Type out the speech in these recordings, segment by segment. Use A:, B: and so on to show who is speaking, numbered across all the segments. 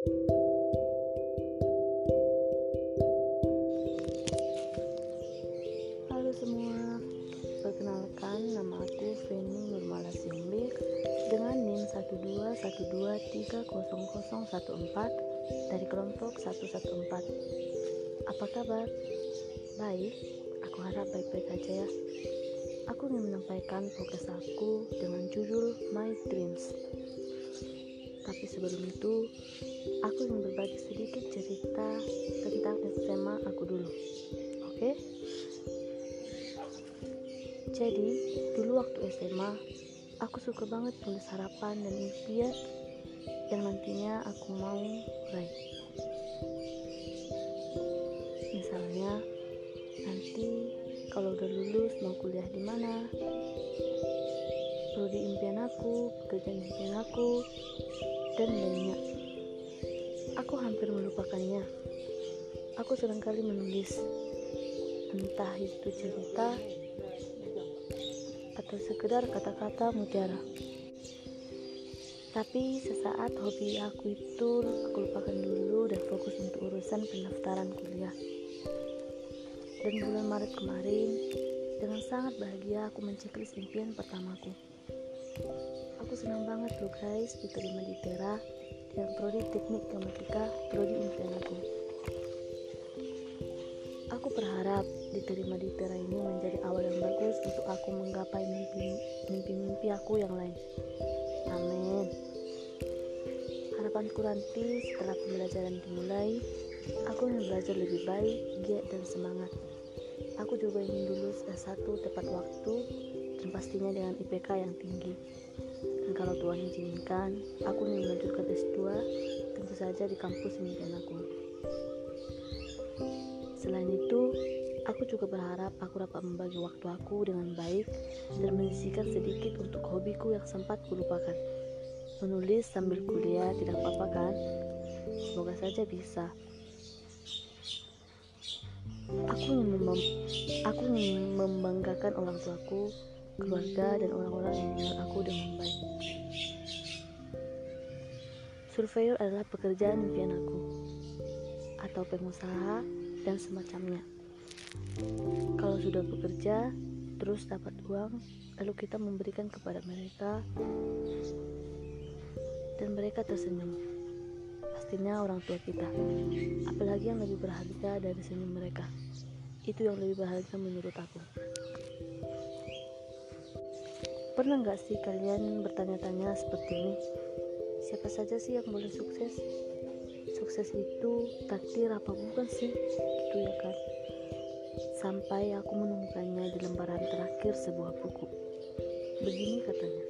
A: Halo semua, perkenalkan nama aku Feni Nurmala Simbir dengan NIM 121230014 dari kelompok 114. Apa kabar? Baik, aku harap baik-baik aja ya. Aku ingin menyampaikan progres aku dengan judul My Dreams. Tapi sebelum itu, aku ingin berbagi sedikit cerita tentang SMA aku dulu. Oke? Jadi, dulu waktu SMA, aku suka banget tulis harapan dan impian yang nantinya aku mau raih. Prodi impian aku, pekerjaan impian aku, dan lainnya. Aku hampir melupakannya. Aku sering kali menulis, entah itu cerita atau sekedar kata-kata mutiara. Tapi sesaat hobi aku itu aku lupakan dulu dan fokus untuk urusan pendaftaran kuliah. Dan bulan Maret kemarin, dengan sangat bahagia aku menceklis impian pertamaku. Aku senang banget loh guys diterima di Tera dengan prodi teknik kematika prodi impian aku. Aku berharap diterima di Tera ini menjadi awal yang bagus untuk aku menggapai mimpi-mimpi aku yang lain. Amin. Harapanku nanti setelah pembelajaran dimulai, aku ingin belajar lebih baik, giat dan semangat. Aku juga ingin lulus S1 tepat waktu dan pastinya dengan IPK yang tinggi. Dan kalau Tuhan izinkan, aku ingin melanjutkan S2 tentu saja di kampus impian aku. Selain itu, aku juga berharap aku dapat membagi waktu aku dengan baik dan menyisihkan sedikit untuk hobiku yang sempat kulupakan. Menulis sambil kuliah tidak apa-apa kan? Semoga saja bisa. Aku aku ingin membanggakan orang tuaku, keluarga, dan orang-orang yang mengenal aku dengan baik. Surveyor adalah pekerjaan impian aku, atau pengusaha, dan semacamnya. Kalau sudah bekerja, terus dapat uang, lalu kita memberikan kepada mereka, dan mereka tersenyum. Pastinya orang tua kita, apalagi yang lebih berharga dari senyum mereka. Itu yang lebih berharga menurut aku. Pernah nggak sih kalian bertanya-tanya seperti ini? Siapa saja sih yang boleh sukses? Sukses itu takdir apa bukan sih? Gitu ya kan? Sampai aku menemukannya di lembaran terakhir sebuah buku. Begini katanya.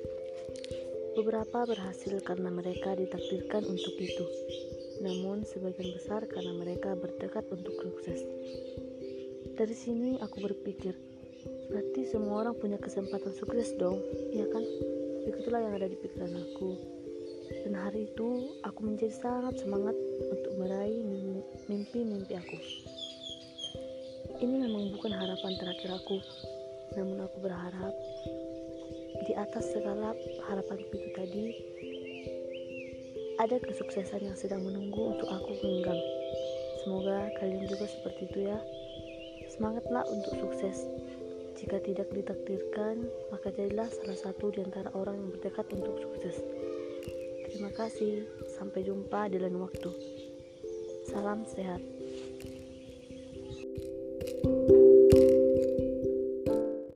A: Beberapa berhasil karena mereka ditakdirkan untuk itu, namun sebagian besar karena mereka bertekad untuk sukses. Dari sini aku berpikir, berarti semua orang punya kesempatan sukses dong, iya kan? Begitulah yang ada di pikiran aku. Dan hari itu aku menjadi sangat semangat untuk meraih mimpi-mimpi aku. Ini memang bukan harapan terakhir aku, namun aku berharap di atas segala harapan itu tadi ada kesuksesan yang sedang menunggu untuk aku genggam. Semoga kalian juga seperti itu ya. Semangatlah untuk sukses. Jika tidak ditakdirkan, maka jadilah salah satu di antara orang yang bertekad untuk sukses. Terima kasih, sampai jumpa di lain waktu. Salam sehat. thank you